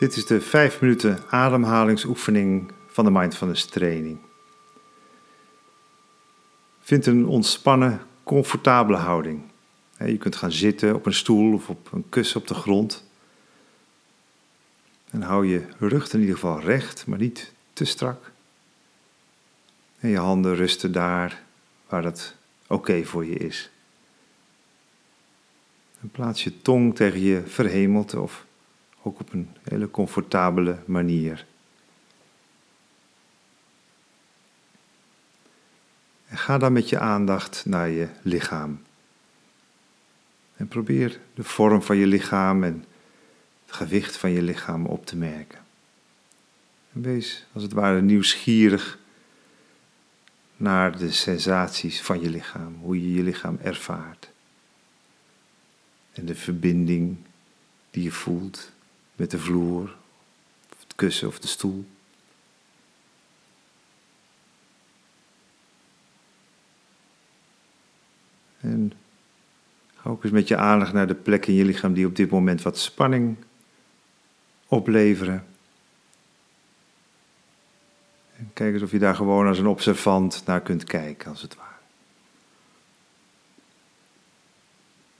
Dit is de 5 minuten ademhalingsoefening van de Mindfulness Training. Vind een ontspannen, comfortabele houding. Je kunt gaan zitten op een stoel of op een kussen op de grond. En hou je rug in ieder geval recht, maar niet te strak. En je handen rusten daar waar dat oké voor je is. En plaats je tong tegen je verhemelte of ook op een hele comfortabele manier. En ga dan met je aandacht naar je lichaam. En probeer de vorm van je lichaam en het gewicht van je lichaam op te merken. En wees als het ware nieuwsgierig naar de sensaties van je lichaam, hoe je je lichaam ervaart. En de verbinding die je voelt met de vloer, of het kussen of de stoel. En ga ook eens met je aandacht naar de plekken in je lichaam die op dit moment wat spanning opleveren. En kijk eens of je daar gewoon als een observant naar kunt kijken, als het ware.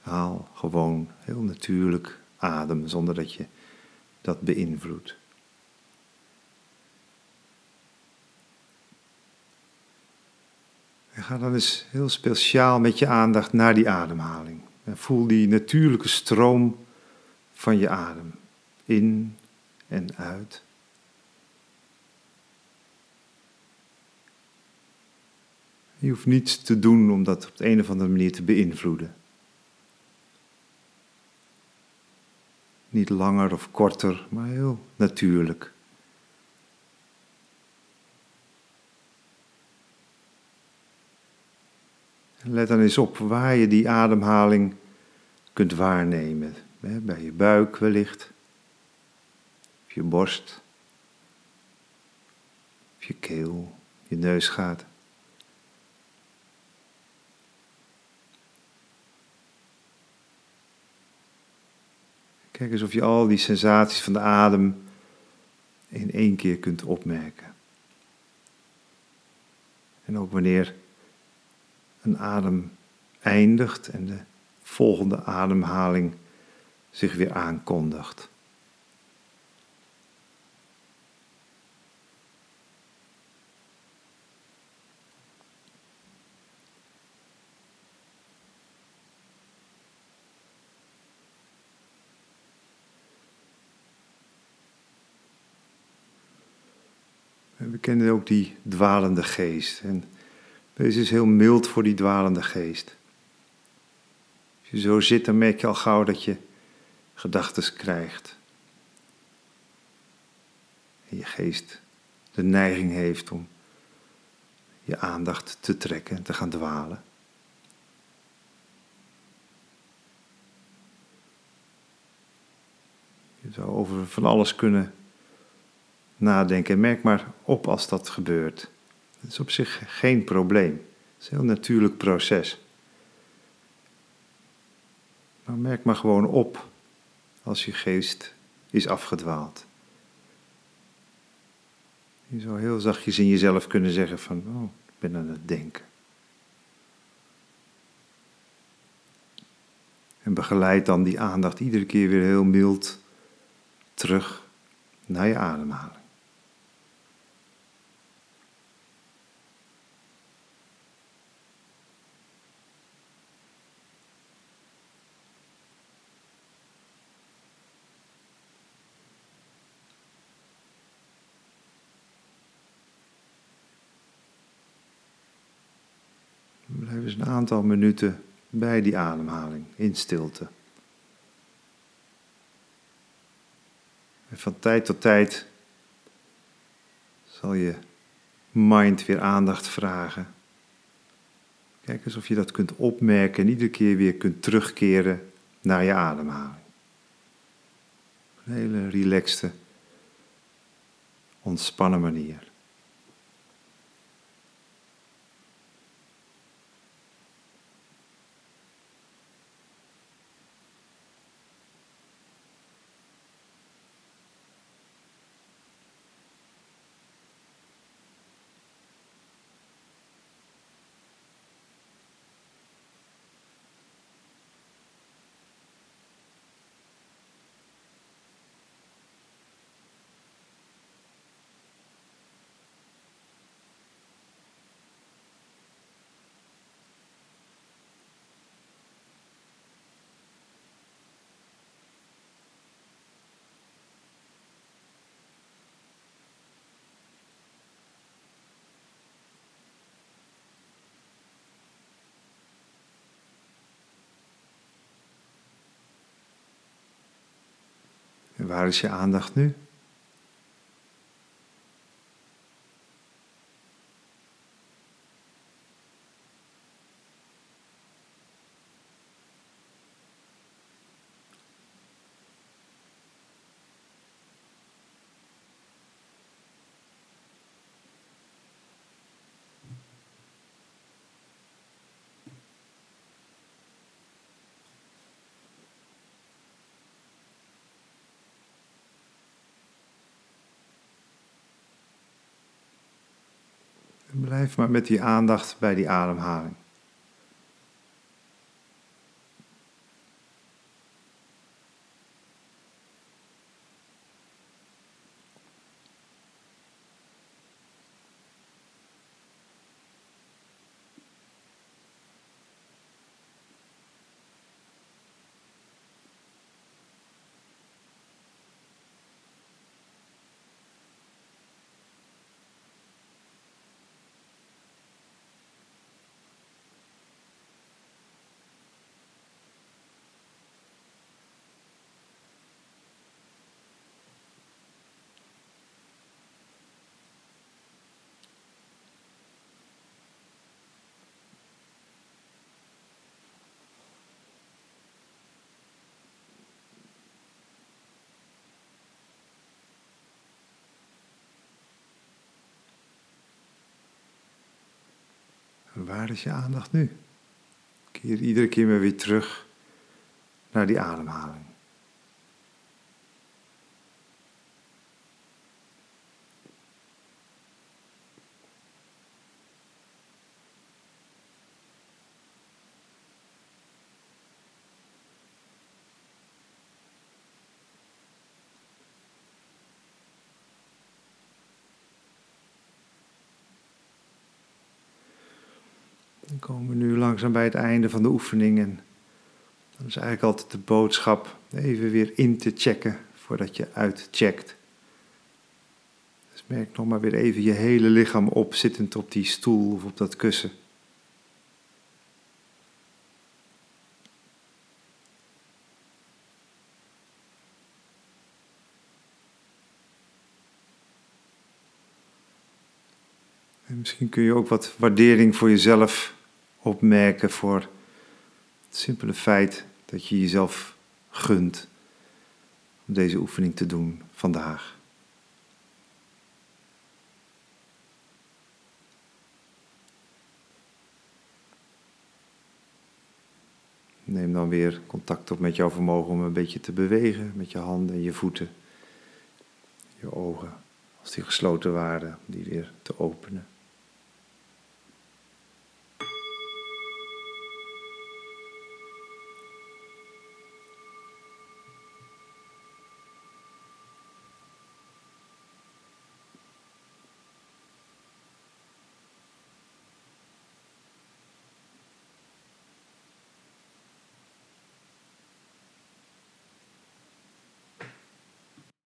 Haal gewoon heel natuurlijk adem, zonder dat je dat beïnvloedt. En ga dan eens heel speciaal met je aandacht naar die ademhaling. En voel die natuurlijke stroom van je adem. In en uit. Je hoeft niets te doen om dat op de een of andere manier te beïnvloeden. Niet langer of korter, maar heel natuurlijk. let dan eens op waar je die ademhaling kunt waarnemen. Bij je buik wellicht, of je borst, of je keel, je neus Kijk eens of je al die sensaties van de adem in één keer kunt opmerken. En ook wanneer een adem eindigt en de volgende ademhaling zich weer aankondigt. We kennen ook die dwalende geest. En wees is heel mild voor die dwalende geest. Als je zo zit, dan merk je al gauw dat je gedachten krijgt. En je geest de neiging heeft om je aandacht te trekken en te gaan dwalen. Je zou over van alles kunnen nadenken. Merk maar op als dat gebeurt. Dat is op zich geen probleem. Het is een heel natuurlijk proces. Maar merk maar gewoon op als je geest is afgedwaald. Je zou heel zachtjes in jezelf kunnen zeggen van, oh, ik ben aan het denken. En begeleid dan die aandacht iedere keer weer heel mild terug naar je ademhaling. Eens een aantal minuten bij die ademhaling in stilte. En van tijd tot tijd zal je mind weer aandacht vragen. Kijk eens of je dat kunt opmerken en iedere keer weer kunt terugkeren naar je ademhaling. Een hele relaxte, ontspannen manier. Waar is je aandacht nu? Blijf maar met die aandacht bij die ademhaling. Waar is je aandacht nu? Keer iedere keer maar weer terug naar die ademhaling. Dan komen we nu langzaam bij het einde van de oefening. En dan is eigenlijk altijd de boodschap even weer in te checken voordat je uitcheckt. Dus merk nog maar weer even je hele lichaam op, zittend op die stoel of op dat kussen. En misschien kun je ook wat waardering voor jezelf opmerken voor het simpele feit dat je jezelf gunt om deze oefening te doen vandaag. Neem dan weer contact op met jouw vermogen om een beetje te bewegen met je handen en je voeten, je ogen, als die gesloten waren, die weer te openen.